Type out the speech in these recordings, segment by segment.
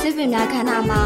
ဆေးပင်များခန္ဓာမှာ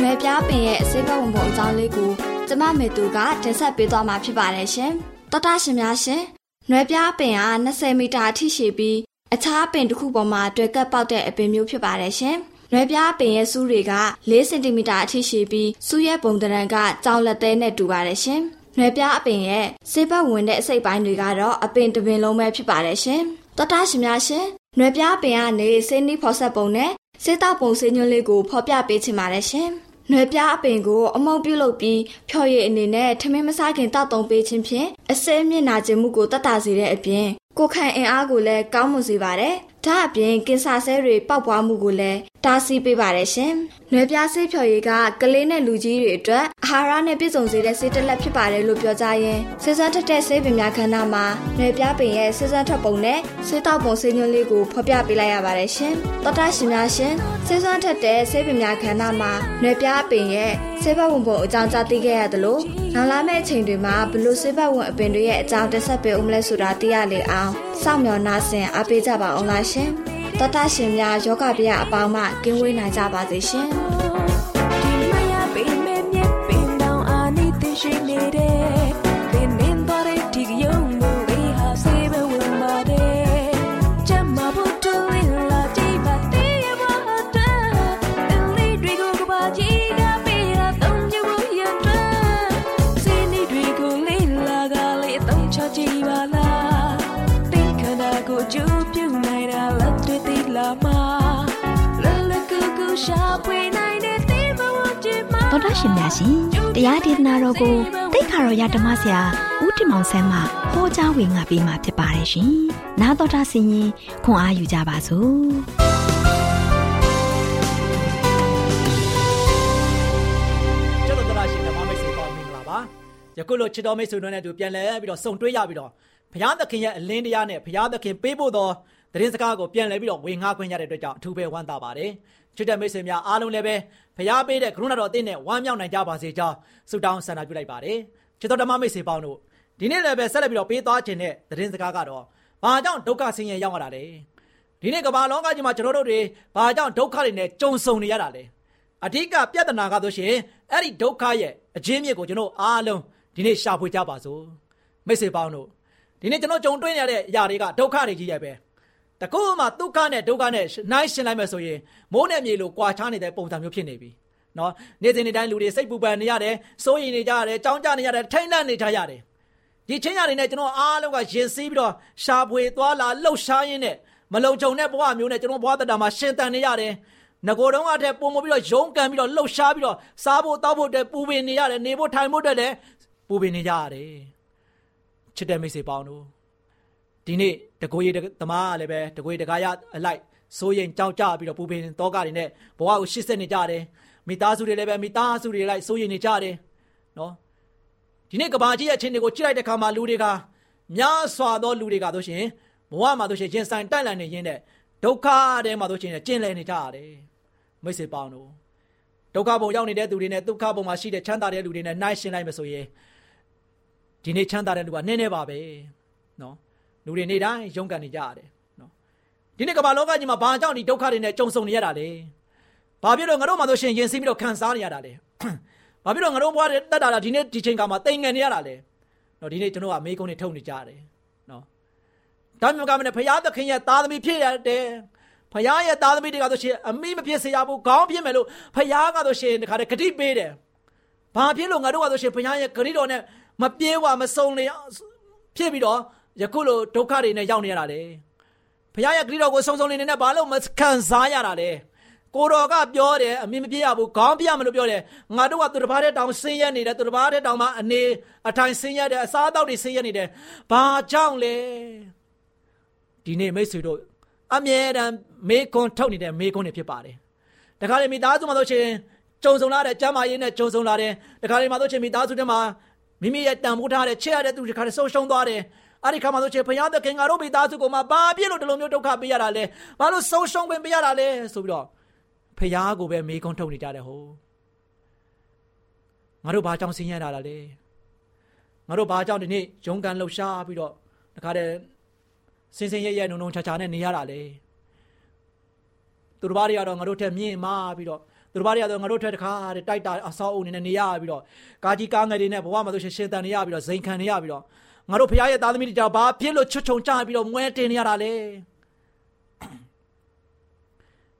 ရွယ်ပြားပင်ရဲ့ဆေးဘဝင်ပုံအကြောင်းလေးကိုကျမမေသူကတင်ဆက်ပေးသွားမှာဖြစ်ပါတယ်ရှင်။တောတာရှင်များရှင်။ရွယ်ပြားပင်ဟာ20မီတာအထိရှည်ပြီးအခြားပင်တစ်ခုပေါ်မှာတွေ့ကပ်ပေါက်တဲ့အပင်မျိုးဖြစ်ပါတယ်ရှင်။ရွယ်ပြားပင်ရဲ့စူးတွေက4စင်တီမီတာအထိရှည်ပြီးစူးရဲ့ပုံသဏ္ဍာန်ကကြောင်လက်သေးနဲ့တူပါတယ်ရှင်။ရွယ်ပြားအပင်ရဲ့ဆေးဘဝင်တဲ့အစိတ်ပိုင်းတွေကတော့အပင်တစ်ပင်လုံးပဲဖြစ်ပါတယ်ရှင်။တောတာရှင်များရှင်။ ရွယ်ပြားပင်ကနေဆေးနီးဖော်ဆက်ပုံနဲ့စေတောက်ပုံစင်းညွှန်းလေးကိုဖော်ပြပေးချင်ပါတယ်ရှင်။နွယ်ပြားအပင်ကိုအမုံပြုတ်လုပ်ပြီးဖြော်ရည်အနေနဲ့ထမင်းမစားခင်တောက်တုံပေးခြင်းဖြင့်အစဲမျက်နာကျင်မှုကိုတတ်တာစေတဲ့အပြင်ကိုခံအင်အားကိုလည်းကောင်းမွန်စေပါတယ်။ဒါအပြင်ကင်ဆာဆဲတွေပေါက်ပွားမှုကိုလည်းတားဆီးပေးပါတယ်ရှင်။နွယ်ပြားဆေးဖြော်ရည်ကကလေးနဲ့လူကြီးတွေအတွက်အာဟာရနဲ့ပြည့်စုံစေတဲ့ဆေးတစ်လက်ဖြစ်ပါတယ်လို့ပြောကြရင်ဆေးစွမ်းထက်တဲ့ဆေးပင်များခန္ဓာမှာနွယ်ပြားပင်ရဲ့ဆေးစွမ်းထက်ပုံနဲ့ဆေးတောက်ပုံဆေးညွှန်းလေးကိုဖော်ပြပေးလိုက်ရပါတယ်ရှင်။တော်တာရှင်များရှင်ဆေးစွမ်းထက်တဲ့ဆေးပင်များခန္ဓာမှာနွယ်ပြားပင်ရဲ့ဆေးဘဝင်ပုံအကြောင်းကြားသိခဲ့ရသလိုနောက်လာမယ့်အချိန်တွေမှာဘလို့ဆေးဘဝင်အပင်တွေရဲ့အကြောင်းတက်ဆက်ပေးဦးမလဲဆိုတာသိရလေအောင်စောင့်မျှော်နှားဆင်အားပေးကြပါအောင်လားရှင်။ တော်တာရှင်များယောဂဗျာအပေါင်းမှကင်းဝေးနိုင်ကြပါစေရှင် တော်တာရှင်များရှင်တရားဒေသနာတော်ကိုတိတ်ခါတော်ရဓမ္မဆရာဦးတင်မောင်ဆန်းမှဟောကြားဝင်ငါပေးมาဖြစ်ပါတယ်ရှင်။နာတော်တာဆင်ရင်ခွန်အားယူကြပါစို့။ကျတော့တော်ရှင်ဓမ္မမိတ်ဆွေပေါင်းမင်္ဂလာပါ။ယခုလိုချစ်တော်မိတ်ဆွေတို့နဲ့တူပြန်လဲပြီးတော့စုံတွဲရပြီးတော့ဘုရားသခင်ရဲ့အလင်းတရားနဲ့ဘုရားသခင်ပေးဖို့သောသတင်းစကားကိုပြန်လဲပြီးတော့ဝေငှခွင့်ရတဲ့အတွက်ကြောင့်အထူးပဲဝမ်းသာပါတယ်။ ချစ်တဲ့မိတ်ဆွေများအားလုံးလည်းပဲဖရားပေးတဲ့ကရုဏာတော်အသင်းနဲ့ဝမ်းမြောက်နိုင်ကြပါစေကြောင်းဆုတောင်းဆန္ဒပြုလိုက်ပါတယ်ချစ်တော်ဓမ္မမိတ်ဆွေပေါင်းတို့ဒီနေ့လည်းပဲဆက်လက်ပြီးတော့ပေးသွားခြင်းတဲ့သတင်းစကားကတော့ဘာကြောင့်ဒုက္ခဆင်းရဲရောက်ရတာလဲဒီနေ့ကမ္ဘာလောကကြီးမှာကျွန်တော်တို့တွေဘာကြောင့်ဒုက္ခတွေနဲ့ကြုံဆုံနေရတာလဲအဓိကပြဿနာကဆိုရှင်အဲ့ဒီဒုက္ခရဲ့အချင်းမြစ်ကိုကျွန်တော်အားလုံးဒီနေ့ရှာဖွေကြပါစို့မိတ်ဆွေပေါင်းတို့ဒီနေ့ကျွန်တော်ကြုံတွေ့ရတဲ့အရာတွေကဒုက္ခတွေကြီးရဲ့ပဲ တကူမှဒုက္ခနဲ့ဒုက္ခနဲ့နိုင်ရှင်လိုက်မယ်ဆိုရင်မိုးနဲ့မြေလိုကွာခြားနေတဲ့ပုံစံမျိုးဖြစ်နေပြီနော်နေ့စဉ်နေ့တိုင်းလူတွေစိတ်ပူပန်နေရတယ်စိုးရိမ်နေကြရတယ်ကြောင်းကြနေရတယ်ထိမ့်လန့်နေကြရတယ်ဒီချင်းရတွေနဲ့ကျွန်တော်အားလုံးကရင်စည်းပြီးတော့ရှာဖွေသွားလာလှုပ်ရှားရင်းနဲ့မလုံခြုံတဲ့ဘဝမျိုးနဲ့ကျွန်တော်ဘဝတတာမှာရှင်တန်နေရတယ်ငကိုတုံးအထက်ပုံမပြီးတော့ရုံးကန်ပြီးတော့လှုပ်ရှားပြီးတော့စားဖို့တောက်ဖို့အတွက်ပူပင်နေရတယ်နေဖို့ထိုင်ဖို့အတွက်လည်းပူပင်နေကြရတယ်ချစ်တဲ့မိတ်ဆွေပေါင်းတို့ဒီနေ့ တကိုရီသမားကလည်းပဲတကိုရီတကားရအလိုက်စိုးရင်ကြောက်ကြပြီးတော့ပူပင်တောကတွေနဲ့ဘဝကိုရှစ်ဆက်နေကြတယ်မိသားစုတွေလည်းပဲမိသားစုတွေလိုက်စိုးရင်နေကြတယ်နော်ဒီနေ့ကဘာကြီးရဲ့အချင်းတွေကိုကြည့်လိုက်တဲ့အခါမှာလူတွေကများစွာသောလူတွေကဆိုရှင်ဘဝမှာဆိုရှင်ရင်ဆိုင်တိုက်လန်နေရင်းနဲ့ဒုက္ခထဲမှာဆိုရှင်ကျင်လည်နေကြရတယ်မိတ်ဆွေပေါင်းတို့ဒုက္ခဘုံရောက်နေတဲ့သူတွေနဲ့ဒုက္ခဘုံမှာရှိတဲ့ချမ်းသာတဲ့လူတွေနဲ့နှိုင်းရှင်းလိုက်မယ်ဆိုရင်ဒီနေ့ချမ်းသာတဲ့လူကနည်းနည်းပါပဲနော် လူတွေနေ့တိုင်းရုန်းကန်နေကြရတယ်နော်ဒီနေ့ကမ္ဘာလောကကြီးမှာဘာကြောင့်ဒီဒုက္ခတွေနဲ့ကြုံဆုံနေရတာလဲဘာဖြစ်လို့ငါတို့မှဆိုရှင်ရင်ဆင်းပြီးတော့ခံစားနေရတာလဲဘာဖြစ်လို့ငါတို့ဘွားတွေတက်တာလားဒီနေ့ဒီချိန်ကမှတိမ်ငယ်နေရတာလဲနော်ဒီနေ့ကျွန်တော်ကမေးကုန်းတွေထုတ်နေကြတယ်နော်ဒါမှမကမနဲ့ဖရာသခင်ရဲ့သားသမီးဖြစ်ရတယ်ဖရာရဲ့သားသမီးတွေကဆိုရှင်အမိမဖြစ်စေရဘူးခေါင်းပြင်းမယ်လို့ဖရာကဆိုရှင်တခါတည်းဂတိပေးတယ်ဘာဖြစ်လို့ငါတို့ကဆိုရှင်ဖရာရဲ့ဂတိတော်နဲ့မပြေးဝမစုံလေဖြစ်ပြီးတော့ ယခုလိုဒုက္ခတွေနဲ့ရောက်နေရတာလေဘုရားရဲ့ဂရုတော်ကိုစုံစုံနေနေနဲ့ဘာလို့မခံစားရတာလဲကိုတော်ကပြောတယ်အမြင်မပြေရဘူးခေါင်းပြမလို့ပြောတယ်ငါတို့ကသူတစ်ပါးတဲ့တောင်ဆင်းရဲနေတယ်သူတစ်ပါးတဲ့တောင်မှာအနေအထိုင်ဆင်းရဲတယ်အစားအသောက်တွေဆင်းရဲနေတယ်ဘာကြောင့်လဲဒီနေ့မိတ်ဆွေတို့အမြဲတမ်းမေကွန်ထုတ်နေတဲ့မေကွန်တွေဖြစ်ပါတယ်တခါလေမိသားစုမှာဆိုရှင်ကြုံဆုံလာတဲ့ကျမ်းမာရေးနဲ့ကြုံဆုံလာတယ်တခါလေမှာဆိုရှင်မိသားစုတွေမှာမိမိရဲ့တန်ဖိုးထားတဲ့ချစ်ရတဲ့သူတွေခါဆုံးရှုံးသွားတယ် အဲ့ဒီခါမှာဆိုချေဘုရားသခင်ငါတို့မိသားစုကိုမှဘာဖြစ်လို့ဒီလိုမျိုးဒုက္ခပေးရတာလဲဘာလို့ဆုံးရှုံးခွင့်ပေးရတာလဲဆိုပြီးတော့ဘုရားကိုပဲမေးခွန်းထုတ်နေကြတယ်ဟိုငါတို့ဘာကြောင့်ဆင်းရဲတာလဲငါတို့ဘာကြောင့်ဒီနေ့ရုန်းကန်လှုပ်ရှားပြီးတော့တခါတည်းစင်စင်ရဲရဲနုံနုံချာချာနဲ့နေရတာလဲသူတို့ဘာတွေကတော့ငါတို့ထက်မြင့်မာပြီးတော့သူတို့ဘာတွေကတော့ငါတို့ထက်တခါတည်းတိုက်တာအဆောက်အုံနေနဲ့နေရပြီးတော့ကာကြီးကားငယ်တွေနဲ့ဘဝမှာဆိုရှင်ရှင်တန်နေရပြီးတော့ဇိမ်ခံနေရပြီးတော့ ငါတို့ဖခင်ရဲ့သားသမီးတွေကြောင့်ဘာဖြစ်လို့ချွတ်ချုံကြပြီးတော့မွဲတင်နေရတာလဲ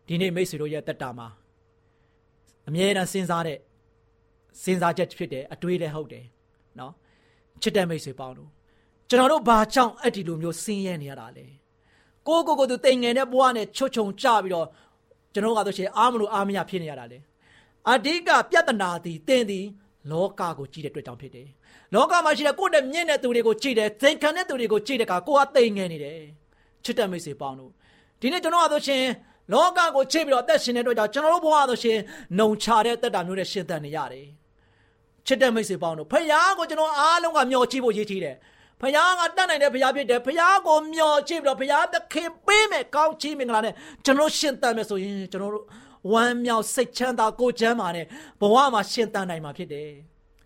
ဒီနေ့မိတ်ဆွေတို့ရဲ့တက်တာမှာအမြဲတမ်းစဉ်းစားတဲ့စဉ်းစားချက်ဖြစ်တယ်အတွေးလည်းဟုတ်တယ်နော်ချစ်တဲ့မိတ်ဆွေပေါင်းတို့ကျွန်တော်တို့ဘာကြောင့်အဲ့ဒီလိုမျိုးဆင်းရဲနေရတာလဲကိုကိုကိုသူတိမ်ငယ်တဲ့ဘဝနဲ့ချွတ်ချုံကြပြီးတော့ကျွန်တော်ကဆိုရှင်အားမလို့အားမရဖြစ်နေရတာလေအဓိကပြဿနာသည်တင်းသည်လောကကိုကြည့်တဲ့အတွက်ကြောင့်ဖြစ်တယ် လောကမှာရှိတဲ့ကိုယ့်နဲ့မြင့်တဲ့သူတွေကိုကြည့်တယ်သင်ခံတဲ့သူတွေကိုကြည့်တဲ့အခါကိုယ်ကတိမ်ငယ်နေတယ်ချစ်တဲ့မိတ်ဆွေပေါင်းတို့ဒီနေ့ကျွန်တော်ကဆိုရှင်လောကကိုချစ်ပြီးတော့အသက်ရှင်တဲ့အတွက်ကြောင့်ကျွန်တော်တို့ဘဝဆိုရှင်နှုံချတဲ့တက်တာမျိုးနဲ့ရှင်သန်နေရတယ်ချစ်တဲ့မိတ်ဆွေပေါင်းတို့ဖခင်ကိုကျွန်တော်အားလုံးကမျှော်ကြည့်ဖို့ရည်ထီးတယ်ဖခင်ကတတ်နိုင်တဲ့ဖခင်ဖြစ်တယ်ဖခင်ကိုမျှော်ကြည့်ပြီးတော့ဖခင်သခင်ပေးမယ်ကောင်းချီးမင်္ဂလာနဲ့ကျွန်တော်ရှင်သန်မယ်ဆိုရင်ကျွန်တော်တို့ဝမ်းမြောက်စိတ်ချမ်းသာကိုယ်ချမ်းသာနဲ့ဘဝမှာရှင်သန်နိုင်မှာဖြစ်တယ်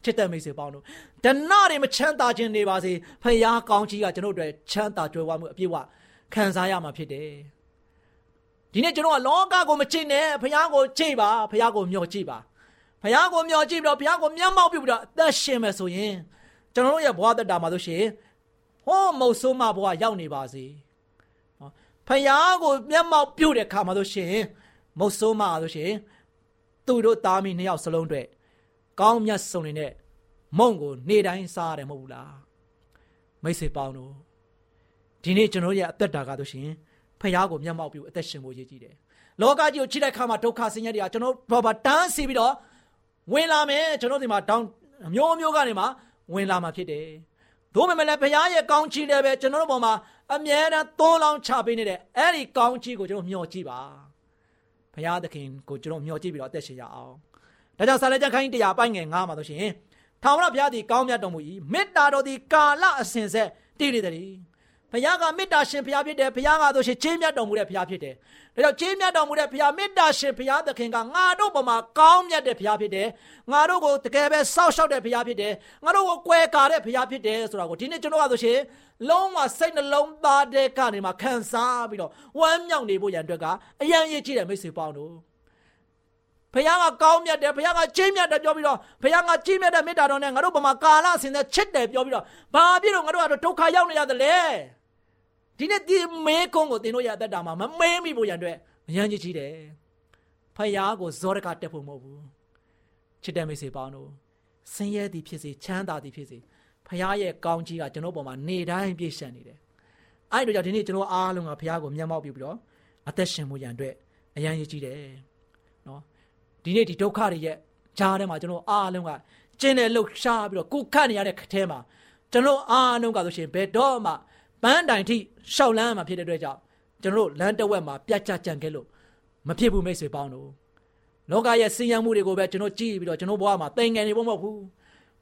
ချစ်တဲ့မိတ်ဆွေပေါင်းတို့ဒဏတွေမချမ်းသာခြင်းနေပါစေဖခင်ကောင်းကြီးကကျွန်တော်တို့ချမ်းသာကြွယ်ဝမှုအပြည့်အဝခံစားရမှာဖြစ်တယ်ဒီနေ့ကျွန်တော်ကလောကကိုမချစ်နဲ့ဖခင်ကိုချစ်ပါဖခင်ကိုမျှော်ကြည့်ပါဖခင်ကိုမျှော်ကြည့်ပြီးတော့ဖခင်ကိုမျက်မှောက်ပြုပြီးတော့အသက်ရှင်မယ်ဆိုရင်ကျွန်တော်တို့ရဲ့ဘဝတက်တာမှာဆိုရှင်ဟောမုတ်ဆိုးမဘဝရောက်နေပါစေနော်ဖယားကိုမျက်မှောက်ပြုတ်တဲ့ခါမှာဆိုရှင်မုတ်ဆိုးမဆိုရှင်သူတို့သားမီးနှစ်ယောက်စလုံးအတွက် ကောင်းမြတ်ဆုံးနေတဲ့မုံကိုနေတိုင်းစားရတယ်မဟုတ်ဘူးလားမိတ်ဆွေပေါင်းတို့ဒီနေ့ကျွန်တော်ရဲ့အသက်တာကဆိုရှင်ဖယားကိုမျက်မှောက်ပြုအသက်ရှင်ဖို့ရည်ကြည်တယ်လောကကြီးကိုချိတဲ့ခါမှာဒုက္ခဆင်းရဲတွေကကျွန်တော်ဘာဘာတန်းစီပြီးတော့ဝင်လာမယ်ကျွန်တော်ဒီမှာတောင်းမျိုးမျိုးကနေမှဝင်လာမှာဖြစ်တယ်။သို့ပေမဲ့လည်းဘုရားရဲ့ကောင်းချီးလည်းပဲကျွန်တော်တို့ပေါ်မှာအမြဲတမ်းသုံးလောင်းချပေးနေတဲ့အဲ့ဒီကောင်းချီးကိုကျွန်တော်မျှော်ကြည့်ပါ။ဘုရားသခင်ကိုကျွန်တော်မျှော်ကြည့်ပြီးတော့အသက်ရှင်ရအောင်။ ဒါကြောင့်ဆာလကျမ်းခိုင်းတရားပိုင်းငယ်9မှာဆိုရှင်ထာဝရဘုရားသည်ကောင်းမြတ်တော်မူ၏မေတ္တာတော်သည်ကာလအစဉ်ဆက်တည်နေသည်ဘုရားကမေတ္တာရှင်ဘုရားဖြစ်တယ်ဘုရားကဆိုရှင်ချင်းမြတ်တော်မူတဲ့ဘုရားဖြစ်တယ်ဒါကြောင့်ချင်းမြတ်တော်မူတဲ့ဘုရားမေတ္တာရှင်ဘုရားသခင်ကငါတို့ပေါ်မှာကောင်းမြတ်တဲ့ဘုရားဖြစ်တယ်ငါတို့ကိုတကယ်ပဲစောက်ရှောက်တဲ့ဘုရားဖြစ်တယ်ငါတို့ကိုကွယ်ကာတဲ့ဘုရားဖြစ်တယ်ဆိုတာကိုဒီနေ့ကျွန်တော်ကဆိုရှင်လုံးဝစိတ်နှလုံးသားတဲ့ကနေမှခံစားပြီးတော့ဝမ်းမြောက်နေဖို့ရန်အတွက်ကအယံရည်ကြည့်တဲ့မိတ်ဆွေပေါင်းတို့ ဘုရားကကောင်းမြတ်တယ်ဘုရားကကြီးမြတ်တယ်ပြောပြီးတော့ဘုရားကကြီးမြတ်တဲ့မေတ္တာတော်နဲ့ငါတို့ဘမှာကာလဆင်သက်ချစ်တယ်ပြောပြီးတော့ဘာဖြစ်လို့ငါတို့ကတော့ဒုက္ခရောက်နေရတယ်လဲဒီနေ့ဒီမဲကုန်းကိုသင်တို့ရတတ်တာမှာမမဲမိဖို့ရန်အတွက်အရန်ကြီးကြီးတယ်ဖယားကိုဇောရကတက်ဖို့မဟုတ်ဘူးချစ်တဲ့မိတ်ဆွေပေါင်းတို့ဆင်းရဲသည်ဖြစ်စေချမ်းသာသည်ဖြစ်စေဖယားရဲ့ကောင်းကြီးကကျွန်တော်ပေါ်မှာနေတိုင်းပြည့်ရှံနေတယ်အဲ့တို့ကြောင့်ဒီနေ့ကျွန်တော်အားလုံးကဖယားကိုမျက်မှောက်ပြုပြီးတော့အသက်ရှင်မှုရန်အတွက်အရန်ကြီးကြီးတယ်နော် ဒီနေ့ဒီဒုက္ခတွေရဲ့ကြားထဲမှာကျွန်တော်အားလုံးကကျင်းတဲ့လှုပ်ရှားပြီးတော့ကိုခတ်နေရတဲ့ခထဲမှာကျွန်တော်အားလုံးကဆိုရှင်ဘယ်တော့မှပန်းတိုင်ထိရှောက်လန်းမှာဖြစ်တဲ့အတွက်ကြောင့်ကျွန်တော်တို့လမ်းတစ်ဝက်မှာပြတ်ကျကြံခဲ့လို့မဖြစ်ဘူးမိတ်ဆွေပေါင်းတို့လောကရဲ့စင်ရမှုတွေကိုပဲကျွန်တော်ကြည့်ပြီးတော့ကျွန်တော်ဘဝမှာတိမ်ငယ်နေဖို့မဟုတ်ဘူး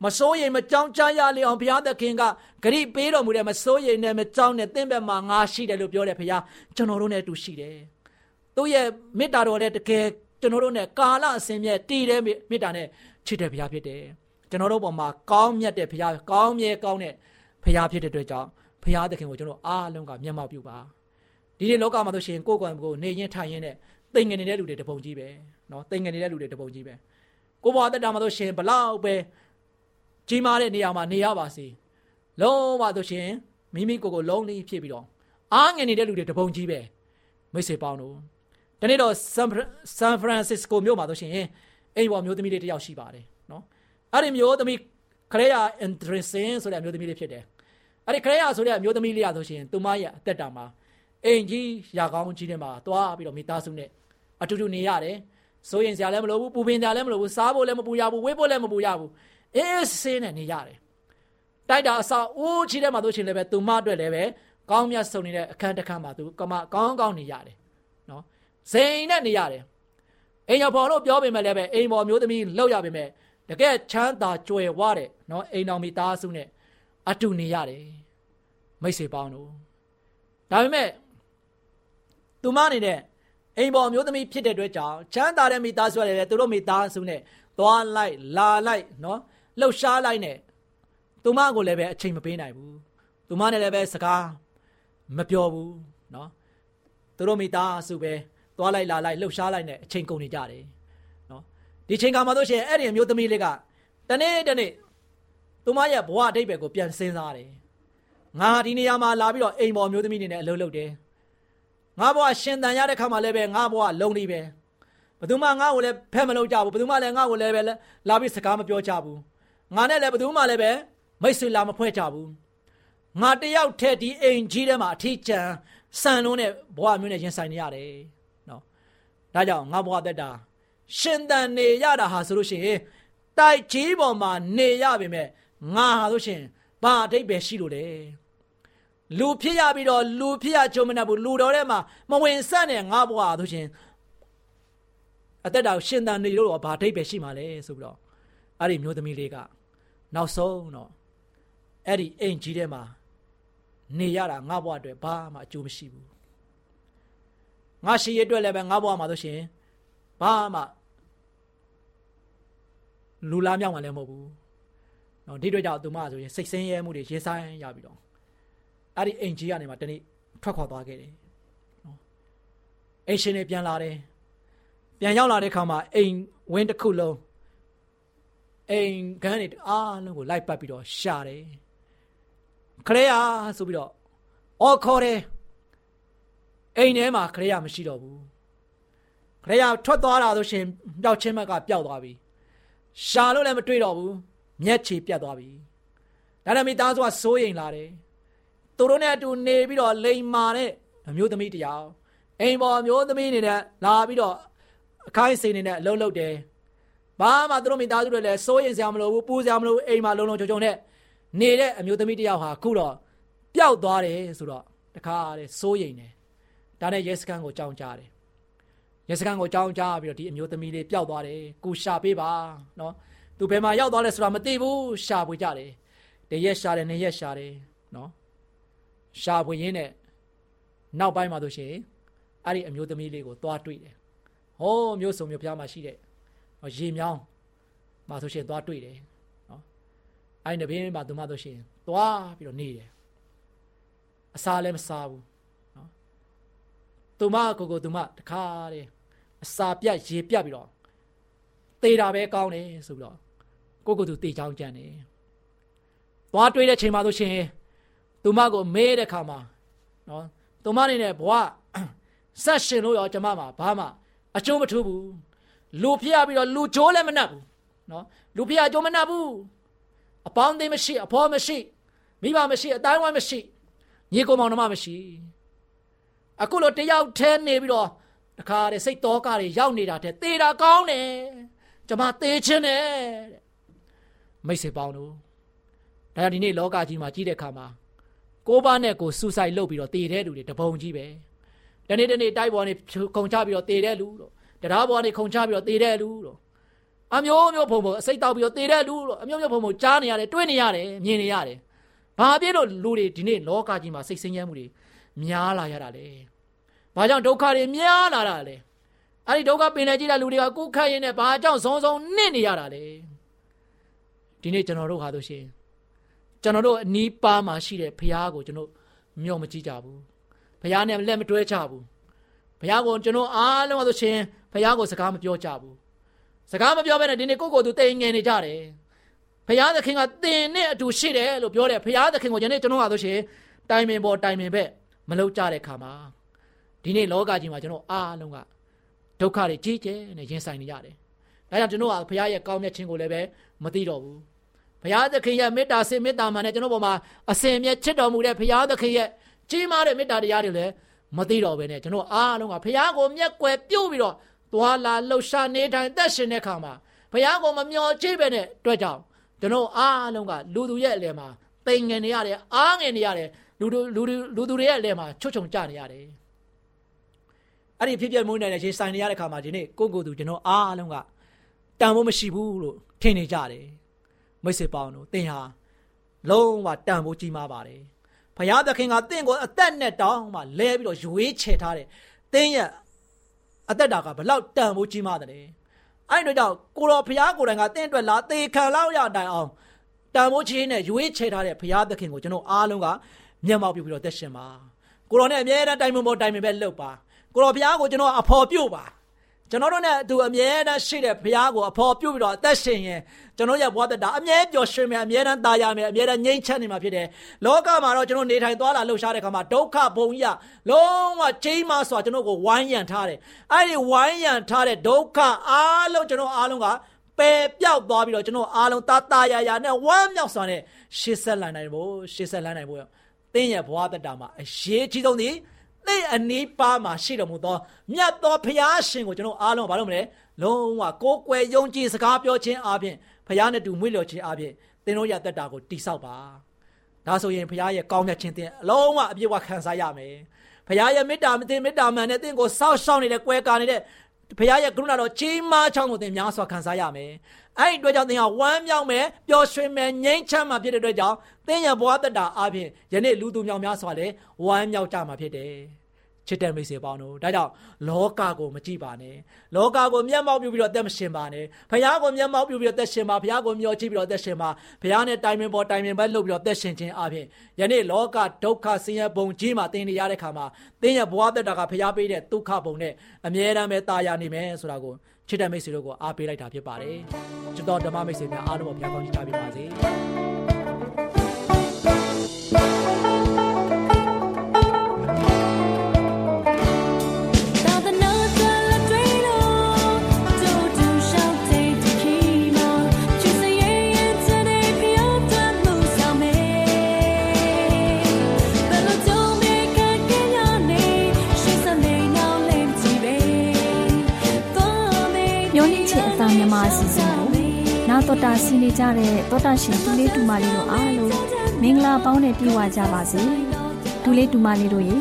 မစိုးရိမ်မကြောက်ကြရလေအောင်ဘုရားသခင်ကဂရိပေးတော်မူတဲ့မစိုးရိမ်နဲ့မကြောက်နဲ့တင့်ဘက်မှာငါရှိတယ်လို့ပြောတယ်ဘုရားကျွန်တော်တို့နဲ့အတူရှိတယ်သူ့ရဲ့မေတ္တာတော်နဲ့တကယ် ကျွန်တော်တို့နဲ့ကာလအစဉ်မြဲတည်တဲ့မေတ္တာနဲ့ချစ်တဲ့ဘုရားဖြစ်တယ်ကျွန်တော်တို့ပေါ်မှာကောင်းမြတ်တဲ့ဘုရားကောင်းမြဲကောင်းတဲ့ဘုရားဖြစ်တဲ့အတွက်ကြောင့်ဘုရားသခင်ကိုကျွန်တော်အားလုံးကမျက်မှောက်ပြုပါဒီနေ့လောကမှာဆိုရှင်ကိုယ်ကွယ်ကိုနေရင်ထိုင်ရင်နဲ့တိမ်ငင်နေတဲ့လူတွေတပုံကြီးပဲเนาะတိမ်ငင်နေတဲ့လူတွေတပုံကြီးပဲကိုဘွားတက်တာမှာဆိုရှင်ဘလောက်ပဲကြီးမားတဲ့နေရာမှာနေရပါစေလုံးဝဆိုရှင်မိမိကိုယ်ကိုလုံးလေးဖြစ်ပြီးတော့အားငင်နေတဲ့လူတွေတပုံကြီးပဲမိတ်ဆွေပေါင်းတို့ ဒီနေ့တော့ San Francisco မြို့မှာဆိုရှင်အိမ်ပေါ်မျိုးသမီးလေးတယောက်ရှိပါတယ်နော်အဲ့ဒီမျိုးသမီးခရေယာ interesting ဆိုတဲ့အမျိုးသမီးလေးဖြစ်တယ်အဲ့ဒီခရေယာဆိုတဲ့အမျိုးသမီးလေးရဆိုရှင်သူမရဲ့အသက်တာမှာအိမ်ကြီးရာကောင်းကြီးထဲမှာသွားပြီးတော့မိသားစုနဲ့အတူတူနေရတယ်ဆိုရင်ဆရာလည်းမလိုဘူးပူပင်ဆရာလည်းမလိုဘူးစားဖို့လည်းမပူရဘူးဝေးဖို့လည်းမပူရဘူးအေးစင်းနဲ့နေရတယ်တိုက်တာအဆောက်အိုးကြီးထဲမှာဆိုရှင်လည်းပဲသူမအတွက်လည်းပဲကောင်းမြတ်ဆုံနေတဲ့အခန်းတစ်ခန်းမှာသူကမကောင်းကောင်းနေရတယ် ဇိမ်နဲ့နေရတယ်အိမ်ရဖော်လို့ပြောပေမဲ့လည်းပဲအိမ်ပေါ်မျိုးသမီးလောက်ရပေမဲ့တကယ်ချမ်းသာကြွယ်ဝတဲ့နော်အိမ်တော်မိသားစုနဲ့အတူနေရတယ်မိတ်ဆွေပေါင်းတို့ဒါပေမဲ့သူမနေတဲ့အိမ်ပေါ်မျိုးသမီးဖြစ်တဲ့အတွက်ကြောင့်ချမ်းသာတဲ့မိသားစုရတယ်သူတို့မိသားစုနဲ့သွားလိုက်လာလိုက်နော်လှုပ်ရှားလိုက်နဲ့သူမကိုလည်းပဲအချိန်မပေးနိုင်ဘူးသူမနဲ့လည်းပဲစကားမပြောဘူးနော်သူတို့မိသားစုပဲ သွားလိုက်လာလိုက်လှုပ်ရှားလိုက်နဲ့အချိန်ကုန်နေကြတယ်နော်ဒီချိန်ကမှတို့ရှင်အဲ့ဒီအမျိုးသမီးလေးကတနေ့တနေ့သူမရဲ့ဘဝအတိတ်ပဲကိုပြန်စဉ်းစားတယ်ငါဒီနေရာမှာလာပြီးတော့အိမ်ပေါ်မျိုးသမီးနေနဲ့အလုပ်လုပ်တယ်ငါဘဝရှင်တန်ရတဲ့ခါမှာလည်းပဲငါဘဝလုံးနေပဲဘယ်သူမှငါ့ကိုလည်းဖက်မလုပ်ကြဘူးဘယ်သူမှလည်းငါ့ကိုလည်းပဲလာပြီးစကားမပြောကြဘူးငါနဲ့လည်းဘယ်သူမှလည်းပဲမိတ်ဆွေလာမဖွဲ့ကြဘူးငါတယောက်တည်းဒီအိမ်ကြီးထဲမှာအထီးကျန်ဆန်လုံးနဲ့ဘဝမျိုးနဲ့ရင်ဆိုင်နေရတယ်နော် ဒါကြောင့်ငါဘဝသက်တာရှင်တန်နေရတာဟာဆိုလို့ရှိရင်တိုက်ကြီးပေါ်မှာနေရပါပဲငါဟာဆိုရှင်ဘာအတိတ်ပဲရှိလို့တယ်လူဖြစ်ရပြီးတော့လူဖြစ်ရကြုံမနေဘူးလူတော်ထဲမှာမဝင်ဆက်နဲ့ငါဘွားဆိုရှင်အသက်တာရှင်သန်နေလို့တော့ဘာအတိတ်ပဲရှိမှာလဲဆိုပြီးတော့အဲ့ဒီမျိုးသမီးလေးကနောက်ဆုံးတော့အဲ့ဒီအိမ်ကြီးထဲမှာနေရတာငါဘွားအတွက်ဘာမှအကျိုးမရှိဘူး ငါရှိရအတွက်လည်းပဲငါဘွားမှာဆိုရှင်ဘာမှလူလားမြောက်မှလည်းမဟုတ်ဘူးနော်ဒီတွေ့ကြောင့်သူမဆိုရင်စိတ်ဆင်းရဲမှုတွေရေးဆိုင်ရပြီးတော့အဲ့ဒီအိမ်ကြီးကနေမှတနေ့ထွက်ခွာသွားခဲ့တယ်နော်အိမ်ရှင်တွေပြန်လာတယ်ပြန်ရောက်လာတဲ့ခါမှာအိမ်ဝင်းတစ်ခုလုံးအိမ်ခန်းတွေအားလုံးကိုလိုက်ပတ်ပြီးတော့ရှာတယ်ခရေယာဆိုပြီးတော့အော်ခေါ်တယ် အိမ်ထဲမှာခရေယာမရှိတော့ဘူးခရေယာထွက်သွားတာဆိုရှင်ပျောက်ချင်းဘက်ကပျောက်သွားပြီရှာလို့လည်းမတွေ့တော့ဘူးမျက်ခြေပြတ်သွားပြီဒါနဲ့မိသားစုကစိုးရိမ်လာတယ်သူတို့နဲ့အတူနေပြီးတော့လိန်မာတဲ့အမျိုးသမီးတယောက်အိမ်ပေါ်အမျိုးသမီးအနေနဲ့လာပြီးတော့အခိုင်းစိန်နေနဲ့အလုံးလုံးတယ်ဘာမှသူတို့မိသားစုတွေလည်းစိုးရိမ်စရာမလိုဘူးပူစရာမလိုဘူးအိမ်မှာလုံလုံချုံချုံနဲ့နေတဲ့အမျိုးသမီးတယောက်ဟာခုတော့ပျောက်သွားတယ်ဆိုတော့တခါတဲ့စိုးရိမ်တယ် ဒါနဲ့ရဲစခန်းကိုကြောင်းကြတယ်ရဲစခန်းကိုကြောင်းကြပြီးတော့ဒီအမျိုးသမီးလေးပျောက်သွားတယ်ကိုရှာပေးပါနော်သူဘယ်မှာရောက်သွားလဲဆိုတာမသိဘူးရှာပွေကြတယ်တရက်ရှာတယ်နှစ်ရက်ရှာတယ်နော်ရှာပွေရင်းနဲ့နောက်ပိုင်းမှာဆိုရှင်အဲ့ဒီအမျိုးသမီးလေးကိုသွားတွေ့တယ်ဟောမျိုးစုံမျိုးပြားမှာရှိတဲ့ရေမြောင်းမှာဆိုရှင်သွားတွေ့တယ်နော်အဲ့ဒီနဘင်းမှာသူမဆိုရှင်သွားပြီးတော့နေတယ်အစာလည်းမစားဘူးနော် သူမကိုကိုသူမတခါတည်းအစာပြတ်ရေပြတ်ပြီးတော့သေတာပဲကောင်းတယ်ဆိုပြီးတော့ကိုကိုသူတေချောင်းကြံတယ်သွားတွေးတဲ့ချိန်မှာဆိုရှင်သူမကိုမေးတဲ့ခါမှာနော်သူမနေနဲ့ဘဝဆက်ရှင်လို့ရောကျမမှာဘာမှအကျိုးမထူးဘူးလူဖျက်ပြီးတော့လူချိုးလည်းမနှက်ဘူးနော်လူဖျက်အကျိုးမနှက်ဘူးအပေါင်းအသင်းမရှိအဖေါ်မရှိမိဘမရှိအတိုင်းဝိုင်းမရှိညီကောင်မောင်နှမမရှိ အခုလိုတယောက်တည်းနေပြီးတော့တခါတည်းစိတ်တော်ကတွေရောက်နေတာတဲ့သေတာကောင်းတယ်ကျမသေခြင်းတယ်တဲ့မိတ်ဆွေပေါင်းတို့ဒါကြောင့်ဒီနေ့လောကကြီးမှာကြီးတဲ့ခါမှာကိုးပါးနဲ့ကိုဆူဆိုင်လုပ်ပြီးတော့သေတဲ့လူတွေတပုံကြီးပဲတနေ့တနေ့တိုက်ပေါ်နေခုံချပြီးတော့သေတဲ့လူတို့တရားပေါ်နေခုံချပြီးတော့သေတဲ့လူတို့အမျိုးမျိုးဖုံဖုံအစိတ်တောက်ပြီးတော့သေတဲ့လူတို့အမျိုးမျိုးဖုံဖုံကြားနေရတယ်တွေးနေရတယ်မြင်နေရတယ်ဘာဖြစ်လို့လူတွေဒီနေ့လောကကြီးမှာစိတ်ဆင်းရဲမှုတွေများလာရတာလဲ ဘာကြောင့်ဒုက္ခတွေများလာတာလဲအဲ့ဒီဒုက္ခပင်နေကြည့်တဲ့လူတွေကကိုယ်ခတ်ရင်းနဲ့ဘာကြောင့်ဆုံးဆုံးနစ်နေရတာလဲဒီနေ့ကျွန်တော်တို့ဟာဆိုရှင်ကျွန်တော်တို့အနီးပါးမှာရှိတဲ့ဖရားကိုကျွန်တော်မျှော်မကြည့်ကြဘူးဖရားနဲ့လက်မတွဲကြဘူးဖရားကိုကျွန်တော်အားလုံးဆိုရှင်ဖရားကိုစကားမပြောကြဘူးစကားမပြောဘဲနဲ့ဒီနေ့ကိုယ့်ကိုယ်သူတိမ်ငယ်နေကြတယ်ဖရားသခင်ကတင်နဲ့အတူရှိတယ်လို့ပြောတယ်ဖရားသခင်ကိုယနေ့ကျွန်တော်ဟာဆိုရှင်တိုင်ပင်ပေါ်တိုင်ပင်ဘက်မလုပ်ကြတဲ့ခါမှာ ဒီနေ့လောကကြီးမှာကျွန်တော်အားလုံးကဒုက္ခတွေကြီးကျယ်နဲ့ရင်ဆိုင်နေရတယ်ဒါကြောင့်ကျွန်တော်ကဖရားရဲ့ကောင်းမြတ်ခြင်းကိုလည်းပဲမသိတော့ဘူးဘုရားသခင်ရဲ့မေတ္တာစေမေတ္တာမှန်နဲ့ကျွန်တော်ပေါ်မှာအစဉ်အမြဲချစ်တော်မူတဲ့ဘုရားသခင်ရဲ့ကြီးမားတဲ့မေတ္တာတရားတွေလည်းမသိတော့ဘဲနဲ့ကျွန်တော်အားလုံးကဘုရားကိုမျက်ကွယ်ပြုတ်ပြီးတော့သွာလာလှုပ်ရှားနေထိုင်သက်ရှင်တဲ့ခါမှာဘုရားကိုမမျော်ကြည့်ပဲနဲ့တွေ့ကြောင်ကျွန်တော်အားလုံးကလူသူရဲ့အလယ်မှာပိန်ငင်နေရတယ်အားငင်နေရတယ်လူလူလူလူသူတွေရဲ့အလယ်မှာချွတ်ချုံကြနေရတယ် အဲ့ဒီဖြစ်ပြမှုနဲ့ရှင်ဆိုင်နေရတဲ့ခါမှာဒီနေ့ကိုကိုသူကျွန်တော်အားလုံးကတန်ဖို့မရှိဘူးလို့ထင်နေကြတယ်မိတ်ဆွေပေါင်းတို့သင်ဟာလုံးဝတန်ဖိုးကြီးမားပါတယ်။ဘုရားသခင်ကသင်ကိုအသက်နဲ့တောင်းမှလဲပြီးတော့ရွေးချယ်ထားတယ်။သင်ရဲ့အသက်တာကဘလောက်တန်ဖိုးကြီးမားတယ်။အဲ့ဒီတော့ကိုတော်ဘုရားကိုယ်တိုင်ကသင်အတွက်လာသေခံလောက်ရတိုင်အောင်တန်ဖိုးချင်းနဲ့ရွေးချယ်ထားတဲ့ဘုရားသခင်ကိုကျွန်တော်အားလုံးကမျက်မှောက်ပြုပြီးတော့သက်ရှင်ပါ။ကိုတော်နဲ့အမြဲတမ်းတိုင်ပင်ပေါ်တိုင်ပင်ပဲလှုပ်ပါ။ ကိုတော်ဘုရားကိုကျွန်တော်အဖော်ပြုတ်ပါကျွန်တော်တို့နဲ့သူအမြဲတမ်းရှိတဲ့ဘုရားကိုအဖော်ပြုတ်ပြီးတော့အသက်ရှင်ရင်ကျွန်တော်ရဲ့ဘဝတတာအမြဲပျော်ရွှင်မယ်အမြဲတမ်းသာယာမယ်အမြဲတမ်းငြိမ်းချမ်းနေမှာဖြစ်တယ်။လောကမှာတော့ကျွန်တော်နေထိုင်သွားလာလှုပ်ရှားတဲ့အခါမှာဒုက္ခဘုံကြီးကလုံးဝချိန်မစွာကျွန်တော်ကိုဝိုင်းရံထားတယ်။အဲ့ဒီဝိုင်းရံထားတဲ့ဒုက္ခအားလုံးကျွန်တော်အားလုံးကပယ်ပြောက်သွားပြီးတော့ကျွန်တော်အားလုံးသာသာယာယာနဲ့ဝမ်းမြောက်စွာနဲ့ရှေ့ဆက်လန်နိုင်ဖို့ရှေ့ဆက်လန်နိုင်ဖို့သင်ရဲ့ဘဝတတာမှာအရေးကြီးဆုံးသည် သင်အနီးပါးမှာရှိတော်မူသောမြတ်သောဘုရားရှင်ကိုကျွန်တော်အားလုံးဘာလို့မလဲလုံးဝကိုးကွယ်ယုံကြည်စကားပြောခြင်းအပြင်ဘုရားနဲ့တူမွေ့လျော်ခြင်းအပြင်သင်တို့ရဲ့တက်တာကိုတိဆောက်ပါဒါဆိုရင်ဘုရားရဲ့ကောင်းမြတ်ခြင်းသင်အလုံးဝအပြည့်အဝခံစားရမယ်ဘုရားရဲ့မေတ္တာမတင်မေတ္တာမှန်နဲ့သင်ကိုစောင့်ရှောက်နေတဲ့ကွဲကာနေတဲ့ဘုရားရဲ့ကရုဏာတော်ကြီးမားချောင်းကိုသင်များစွာခံစားရမယ်။အဲ့ဒီအတွက်ကြောင့်သင်ဟာဝမ်းမြောက်မယ်ပျော်ရွှင်မယ်ငြိမ်းချမ်းမှာဖြစ်တဲ့အတွက်ကြောင့်သင်ရဲ့ဘဝတတ္တာအပြင်ယနေ့လူသူမြောင်များစွာလည်းဝမ်းမြောက်ကြမှာဖြစ်တယ်။ ချစ်တဲ့မိတ်ဆွေပေါင်းတို့ဒါကြောင့်လောကကိုမကြည့်ပါနဲ့လောကကိုမျက်မှောက်ပြုပြီးတော့အသက်မရှင်ပါနဲ့ဘုရားကိုမျက်မှောက်ပြုပြီးတော့အသက်ရှင်ပါဘုရားကိုမျှော်ကြည့်ပြီးတော့အသက်ရှင်ပါဘုရားနဲ့တိုင်ပင်ပေါ်တိုင်ပင်ပဲလုပ်ပြီးတော့အသက်ရှင်ခြင်းအပြင်ယနေ့လောကဒုက္ခဆင်းရဲပုံကြီးမှာသင်နေရတဲ့ခါမှာသင်ရဲ့ဘဝသက်တာကဘုရားပေးတဲ့ဒုက္ခပုံနဲ့အမြဲတမ်းပဲတာယာနေမယ်ဆိုတာကိုချစ်တဲ့မိတ်ဆွေတို့ကိုအားပေးလိုက်တာဖြစ်ပါတယ်ချစ်တော်ဓမ္မမိတ်ဆွေများအားလုံးကိုဘုရားကောင်းချီးချပေးပါစေ မြန်မာအစီအစဉ်ကိုနာတော်တာဆင်းနေကြတဲ့တောတာရှင်တူလေးတူမလေးတို့အားလုံးမင်္ဂလာပေါင်းနဲ့ပြည့်ဝကြပါစေဒူလေးတူမလေးတို့ရေ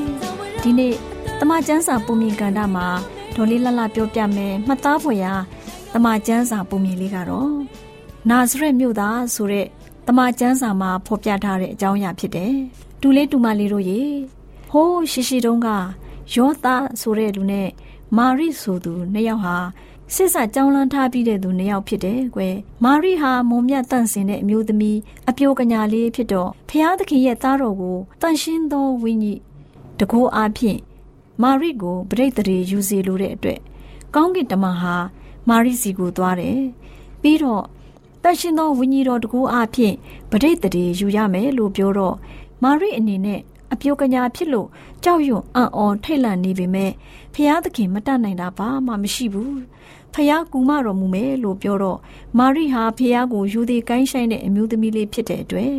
ဒီနေ့တမချန်းစာပုံမြင်ကန်တာမှာဒေါ်လေးလှလှပြောပြမယ်မှတ်သားဖွယ်ရာတမချန်းစာပုံမြင်လေးကတော့နာဇရက်မြို့သားဆိုတဲ့တမချန်းစာမှာဖော်ပြထားတဲ့အကြောင်းအရာဖြစ်တယ်ဒူလေးတူမလေးတို့ရေဟိုးရှိရှိတုန်းက ယောသားဆိုတဲ့လူနဲ့မာရိဆိုသူနှစ်ယောက်ဟာစစ်ဆက်ကြောင်းလန်းထားပြီးတဲ့သူနှစ်ယောက်ဖြစ်တယ်ကွယ်မာရိဟာမုံမြတ်တန့်စင်တဲ့အမျိုးသမီးအပြိုကညာလေးဖြစ်တော့ဖျားသခင်ရဲ့သားတော်ကိုတန်ရှင်းသောဝိညာဉ်တကိုးအားဖြင့်မာရိကိုပြိတ္တရေယူစီလိုတဲ့အတွက်ကောင်းကင်တမန်ဟာမာရိစီကိုသွားတယ်ပြီးတော့တန်ရှင်းသောဝိညာဉ်တော်တကိုးအားဖြင့်ပြိတ္တရေယူရမယ်လို့ပြောတော့မာရိအနေနဲ့ အပြိုကညာဖြစ်လို့ကြောက်ရွံ့အံ့ဩထိတ်လန့်နေပေမဲ့ဖျားသခင်မတတ်နိုင်တာဘာမှမရှိဘူးဖះကူမတော်မူမယ်လို့ပြောတော့မာရိဟာဖះကိုယူသည်ကိုင်းဆိုင်တဲ့အမျိုးသမီးလေးဖြစ်တဲ့အတွက်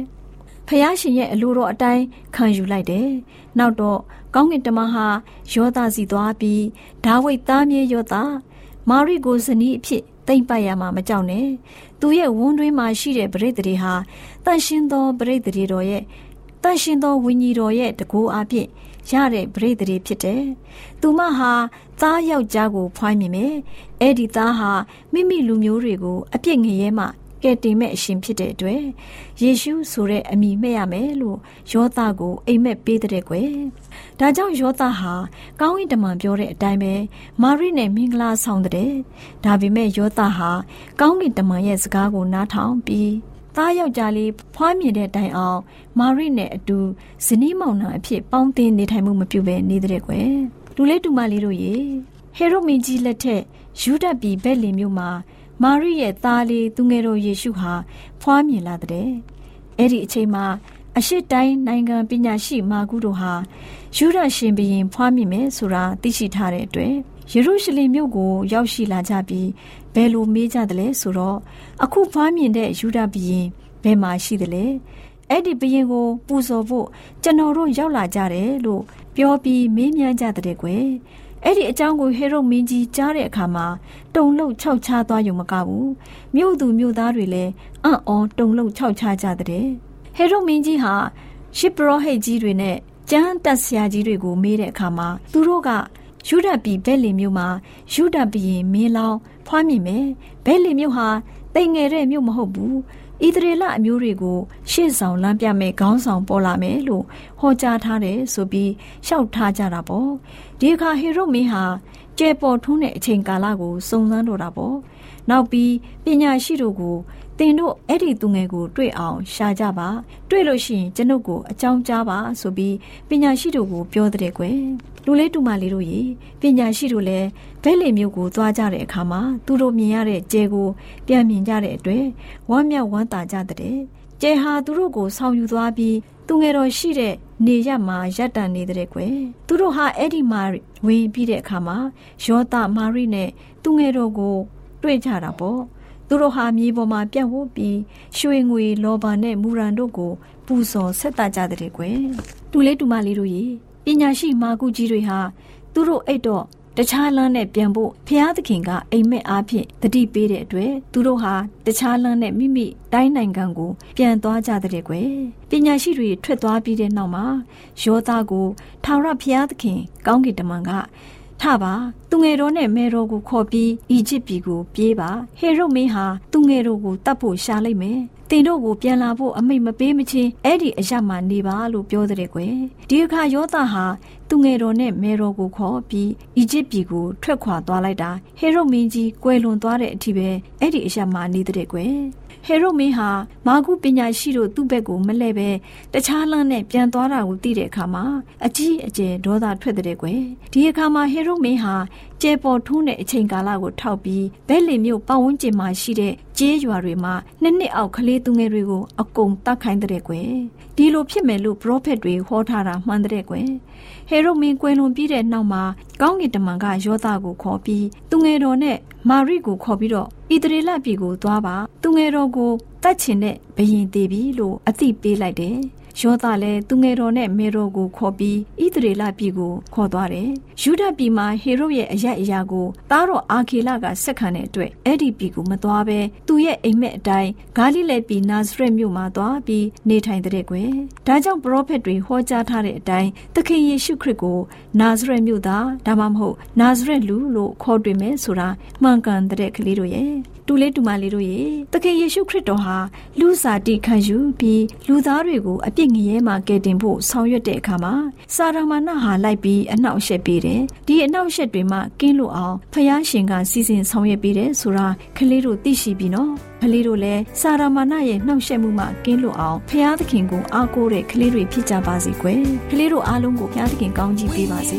ဖះရှင်ရဲ့အလိုတော်အတိုင်းခံယူလိုက်တယ်။နောက်တော့ကောင်းကင်တမန်ဟာယောသားစီသွားပြီးဒါဝိတ်သားမြေယောသားမာရိကိုဇနီးအဖြစ်တိမ့်ပတ်ရမှာမကြောက်နဲ့။သူရဲ့ဝန်းတွင်းမှာရှိတဲ့ပရိသေတွေဟာတန်ရှင်းသောပရိသေတွေတော်ရဲ့ တန်ရှင်းသောဝိညာဉ်တော်ရဲ့တကူအဖြစ်ရတဲ့ပရိသေဖြစ်တယ်။သူမဟာသားယောက်ျားကိုဖွိုင်းမိမယ်။အဲ့ဒီသားဟာမိမိလူမျိုးတွေကိုအပြစ်ငရဲမှကဲတင်မဲ့အရှင်ဖြစ်တဲ့အတွက်ယေရှုဆိုတဲ့အမိမဲ့ရမယ်လို့ယောသကိုအိမ်မက်ပေးတဲ့ကွယ်။ဒါကြောင့်ယောသဟာကောင်းကင်တမန်ပြောတဲ့အတိုင်းပဲမာရိနဲ့မင်္ဂလာဆောင်တဲ့။ဒါပေမဲ့ယောသဟာကောင်းကင်တမန်ရဲ့စကားကိုနားထောင်ပြီး သားယောက်ျားလေးဖွားမြင်တဲ့တိုင်အောင် မာရိနဲ့အတူဇနီးမောင်နှံအဖြစ်ပေါင်းသင်းနေထိုင်မှုမပြုဘဲနေတဲ့ကွယ်လူလေးတူမလေးတို့ရေဟေရိုမင်ကြီးလက်ထက်ယူဒတ်ပြည်ဘက်လင်မြို့မှာမာရိရဲ့သားလေးသူငယ်တော်ယေရှုဟာဖွားမြင်လာတဲ့အဲ့ဒီအချိန်မှာအရှိတိုင်းနိုင်ငံပညာရှိမာကုတို့ဟာယူဒရှင်ဘရင်ဖွားမြင်မယ်ဆိုတာသိရှိထားတဲ့အတွက်ယေရုရှလင်မြို့ကိုရောက်ရှိလာကြပြီး ဘယ်လိုမေးကြသလဲဆိုတော့အခုဖွားမြင်တဲ့ယူဒဘရင်ဘယ်မှာရှိသလဲအဲ့ဒီဘရင်ကို ပူဇော်ဖို့ကျွန်တော်တို့ရောက်လာကြတယ်လို့ပြောပြီးမေးမြန်းကြတဲ့ကွယ်အဲ့ဒီအကြောင်းကိုဟေရုမင်းကြီးကြားတဲ့အခါမှာတုံလှုပ်ခြောက်ခြားသွားရုံမကဘူးမြို့သူမြို့သားတွေလည်းအံ့ဩတုံလှုပ်ခြောက်ခြားကြတဲ့ဟေရုမင်းကြီးဟာရှစ်ပရောဟိတ်ကြီးတွေနဲ့ကျမ်းတက်ဆရာကြီးတွေကိုမေးတဲ့အခါမှာသူတို့က ယူဒတ်ပြည်ဘဲလီမြို့မှာယူဒတ်ပြည်မင်းလောင်းဖွားမြင်မယ်ဘဲလီမြို့ဟာတိမ်ငယ်တဲ့မြို့မဟုတ်ဘူးဣသရေလအမျိုးတွေကိုရှေ့ဆောင်လမ်းပြမဲ့ခေါင်းဆောင်ပေါ်လာမယ်လို့ဟောကြားထားတယ်ဆိုပြီးရှောက်ထားကြတာပေါ့ဒီအခါဟေရုမင်းဟာကျဲပေါ်ထွန်းတဲ့အချိန်ကာလကိုစုံစမ်းတော့တာပေါ့နောက်ပြီးပညာရှိတို့ကိုတင်တို့အဲ့ဒီသူငယ်ကိုတွေ့အောင်ရှာကြပါ တွေ့လို့ရှိရင်ကျွန်ုပ်ကိုအကြောင်းကြားပါဆိုပြီးပညာရှိတို့ကိုပြောတဲ့ကွယ် လူလေးတူမလေးတို့ရေပညာရှိတို့လည်းဘဲလေမျိုးကိုသွားကြတဲ့အခါမှာသူတို့မြင်ရတဲ့ကျဲကိုပြန်မြင်ကြတဲ့အတွက်ဝမ်းမြောက်ဝမ်းသာကြတဲ့ကျဲဟာသူတို့ကိုဆောင်ယူသွားပြီးသူငယ်တော်ရှိတဲ့နေရမှာရပ်တန့်နေတဲ့ကွယ်သူတို့ဟာအဲ့ဒီမှာဝင်ပြီးတဲ့အခါမှာယောသမာရိနဲ့သူငယ်တော်ကို တွေ့ကြတာပေါ့သူတို့ဟာမြေပေါ်မှာပြန့်ဝတ်ပြီးရွှေငွေလောဘနဲ့မူရန်တို့ကို ပူဇော်ဆက်တာကြတဲ့ကွယ်တူလေးတူမလေးတို့ရေ ပညာရှိမာကုကြီးတွေဟာသူတို့အိတ်တော့တခြားလမ်းနဲ့ပြန်ဖို့ဖျားသခင်ကအိမ်မက်အားဖြင့်တတိပေးတဲ့အတွက်သူတို့ဟာတခြားလမ်းနဲ့မိမိတိုင်းနိုင်ငံကိုပြန်သွားကြတဲ့ကွယ်ပညာရှိတွေထွက်သွားပြီးတဲ့နောက်မှာယောသားကိုထာဝရဘုရားသခင် ကောင်းကင်တမန်ကထပါ သူငယ်တော်နဲ့မေတော်ကိုခေါ်ပြီးအီဂျစ်ပြည်ကိုပြေးပါဟေရုမင်းဟာသူငယ်တော်ကိုတတ်ဖို့ရှာလိုက်မယ်တင်တို့ကိုပြန်လာဖို့အမိတ်မပေးမချင်းအဲ့ဒီအရမှနေပါလို့ပြောတဲ့ကွယ်ဒီအခါယောသဟာသူငယ်တော်နဲ့မေတော်ကိုခေါ်ပြီးအီဂျစ်ပြည်ကိုထွက်ခွာသွားလိုက်တာဟေရုမင်းကြီးကွယ်လွန်သွားတဲ့အထိပဲအဲ့ဒီအရမှနေတဲ့ကွယ်ဟေရုမင်းဟာမာကုပညာရှိတို့သူ့ဘက်ကိုမလှည့်ပဲတခြားလမ်းနဲ့ပြန်သွားတာကိုသိတဲ့အခါမှာအကြီးအကျယ်ဒေါသထွက်တဲ့ကွယ်ဒီအခါမှာဟေရုမင်းဟာကျဲပေါ်ထုံးတဲ့အချိန်ကာလကိုထောက်ပြီးဘဲလီမြို့ပတ်ဝန်းကျင်မှာရှိတဲ့ကျေးရွာတွေမှာနှစ်နှစ်အောက်ကလေးသူငယ်တွေကိုအကုန်တတ်ခိုင်းတဲ့ကွယ်ဒီလိုဖြစ်မယ်လို့ပရောဖက်တွေဟောထားတာမှန်တဲ့ကွယ်ဟေရုမင်းကွယ်လွန်ပြီးတဲ့နောက်မှာကောင်းကင်တမန်ကယောသကိုခေါ်ပြီးသူငယ်တော်နဲ့မာရိကိုခေါ်ပြီးတော့ဣသရေလပြည်ကိုသွားပါသူငယ်တော်ကိုတတ်ချင်တဲ့ဘယင်သေးပြီလို့အသိပေးလိုက်တယ် ယောသလည်းသူငယ်တော်နဲ့မေတော်ကိုခေါ်ပြီးဣသရေလပြည်ကိုခေါ်သွားတယ်။ယူဒပြည်မှာဟေရုရဲ့အရက်အရာကိုသားတော်အာခေလကဆက်ခံတဲ့အတွက်အဲ့ဒီပြည်ကိုမသွားဘဲသူ့ရဲ့အိမ်မက်အတိုင်းဂါလိလဲပြည်နာဇရက်မြို့မှာသွားပြီးနေထိုင်တဲ့ကွယ်။ဒါကြောင့်ပရောဖက်တွေဟောကြားထားတဲ့အတိုင်းသခင်ယေရှုခရစ်ကိုနာဇရက်မြို့သားဒါမှမဟုတ်နာဇရက်လူလို့ခေါ်တွေ့မယ်ဆိုတာမှန်ကန်တဲ့ကလေးတို့ရဲ့ တူလေးတူမလေးတို့ရေသခင်ယေရှုခရစ်တော်ဟာလူစားတိခံယူပြီးလူသားတွေကိုအပြစ်ငရဲမှာကယ်တင်ဖို့ဆောင်ရွက်တဲ့အခါမှာစာရမဏဟာလိုက်ပြီးအနှောက်အယှက်ပေးတယ်ဒီအနှောက်အယှက်တွေမှကင်းလို့အောင်ဖယားရှင်ကစီစဉ်ဆောင်ရွက်ပေးတယ်ဆိုတာကလေးတို့သိရှိပြီးနော်ကလေးတို့လည်းစာရမဏရဲ့နှောက်ယှက်မှုမှကင်းလို့အောင်ဖယားသခင်ကိုအားကိုးတဲ့ကလေးတွေဖြစ်ကြပါစေကွယ်ကလေးတို့အားလုံးကိုဖယားသခင်ကောင်းချီးပေးပါစေ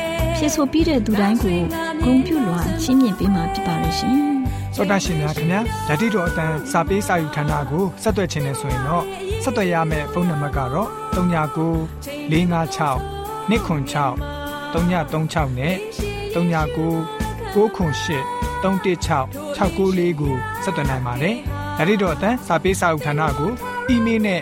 ဖြစ်ဆိုပြီးတဲ့သူတိုင်းကိုဂုံပြုလွှာချင်းမြင့်ပေးမှာဖြစ်ပါလိမ့်ရှင်။သောတာရှင်များခင်ဗျာဓာတိတော်အတန်းစာပေးစာယူဌာနကိုဆက်သွယ်ခြင်းနဲ့ဆိုရင်တော့ဆက်သွယ်ရမယ့်ဖုန်းနံပါတ်ကတော့39 656 296 336နဲ့39 98 316 694ကိုဆက်သွင်းနိုင်ပါတယ်။ဒါ့အပြင်တော့အတန်းစာပေးစာဥထာဏာကိုအီးမေးလ်နဲ့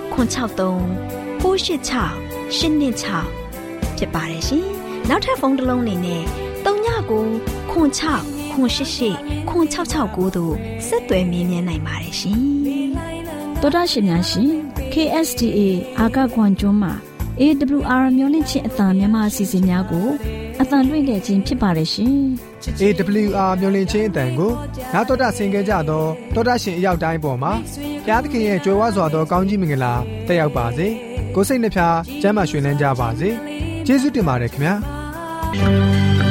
663 686 826ဖြစ်ပါတယ်ရှင်။နောက်ထပ်ဖုန်းတစ်လုံးနေနဲ့39ကို06 688 666တို့ဆက်သွယ်မြင်းမြန်းနိုင်ပါတယ်ရှင်။တော်တော်ရှင်များရှင် KSTA အာကခွန်ကျွန်းမှာ AWR မျိုးလင့်ချင်းအတံမြန်မာအစီအစဉ်များကိုအတံလွှင့်ခဲ့ခြင်းဖြစ်ပါတယ်ရှင်။ AWR မျိုးလင့်ချင်းအတံကိုနာတော်တာဆင် gay ကြတော့တော်တာရှင်အရောက်တိုင်းပေါ်မှာ ဘုရားသခင်ရဲ့ကြွယ်ဝစွာသောကောင်းကြီးမင်္ဂလာတက်ရောက်ပါစေ။ကိုစိတ်နှဖျားစမ်းမွှေနှမ်းကြပါစေ။ကျေးဇူးတင်ပါတယ်ခင်ဗျာ။။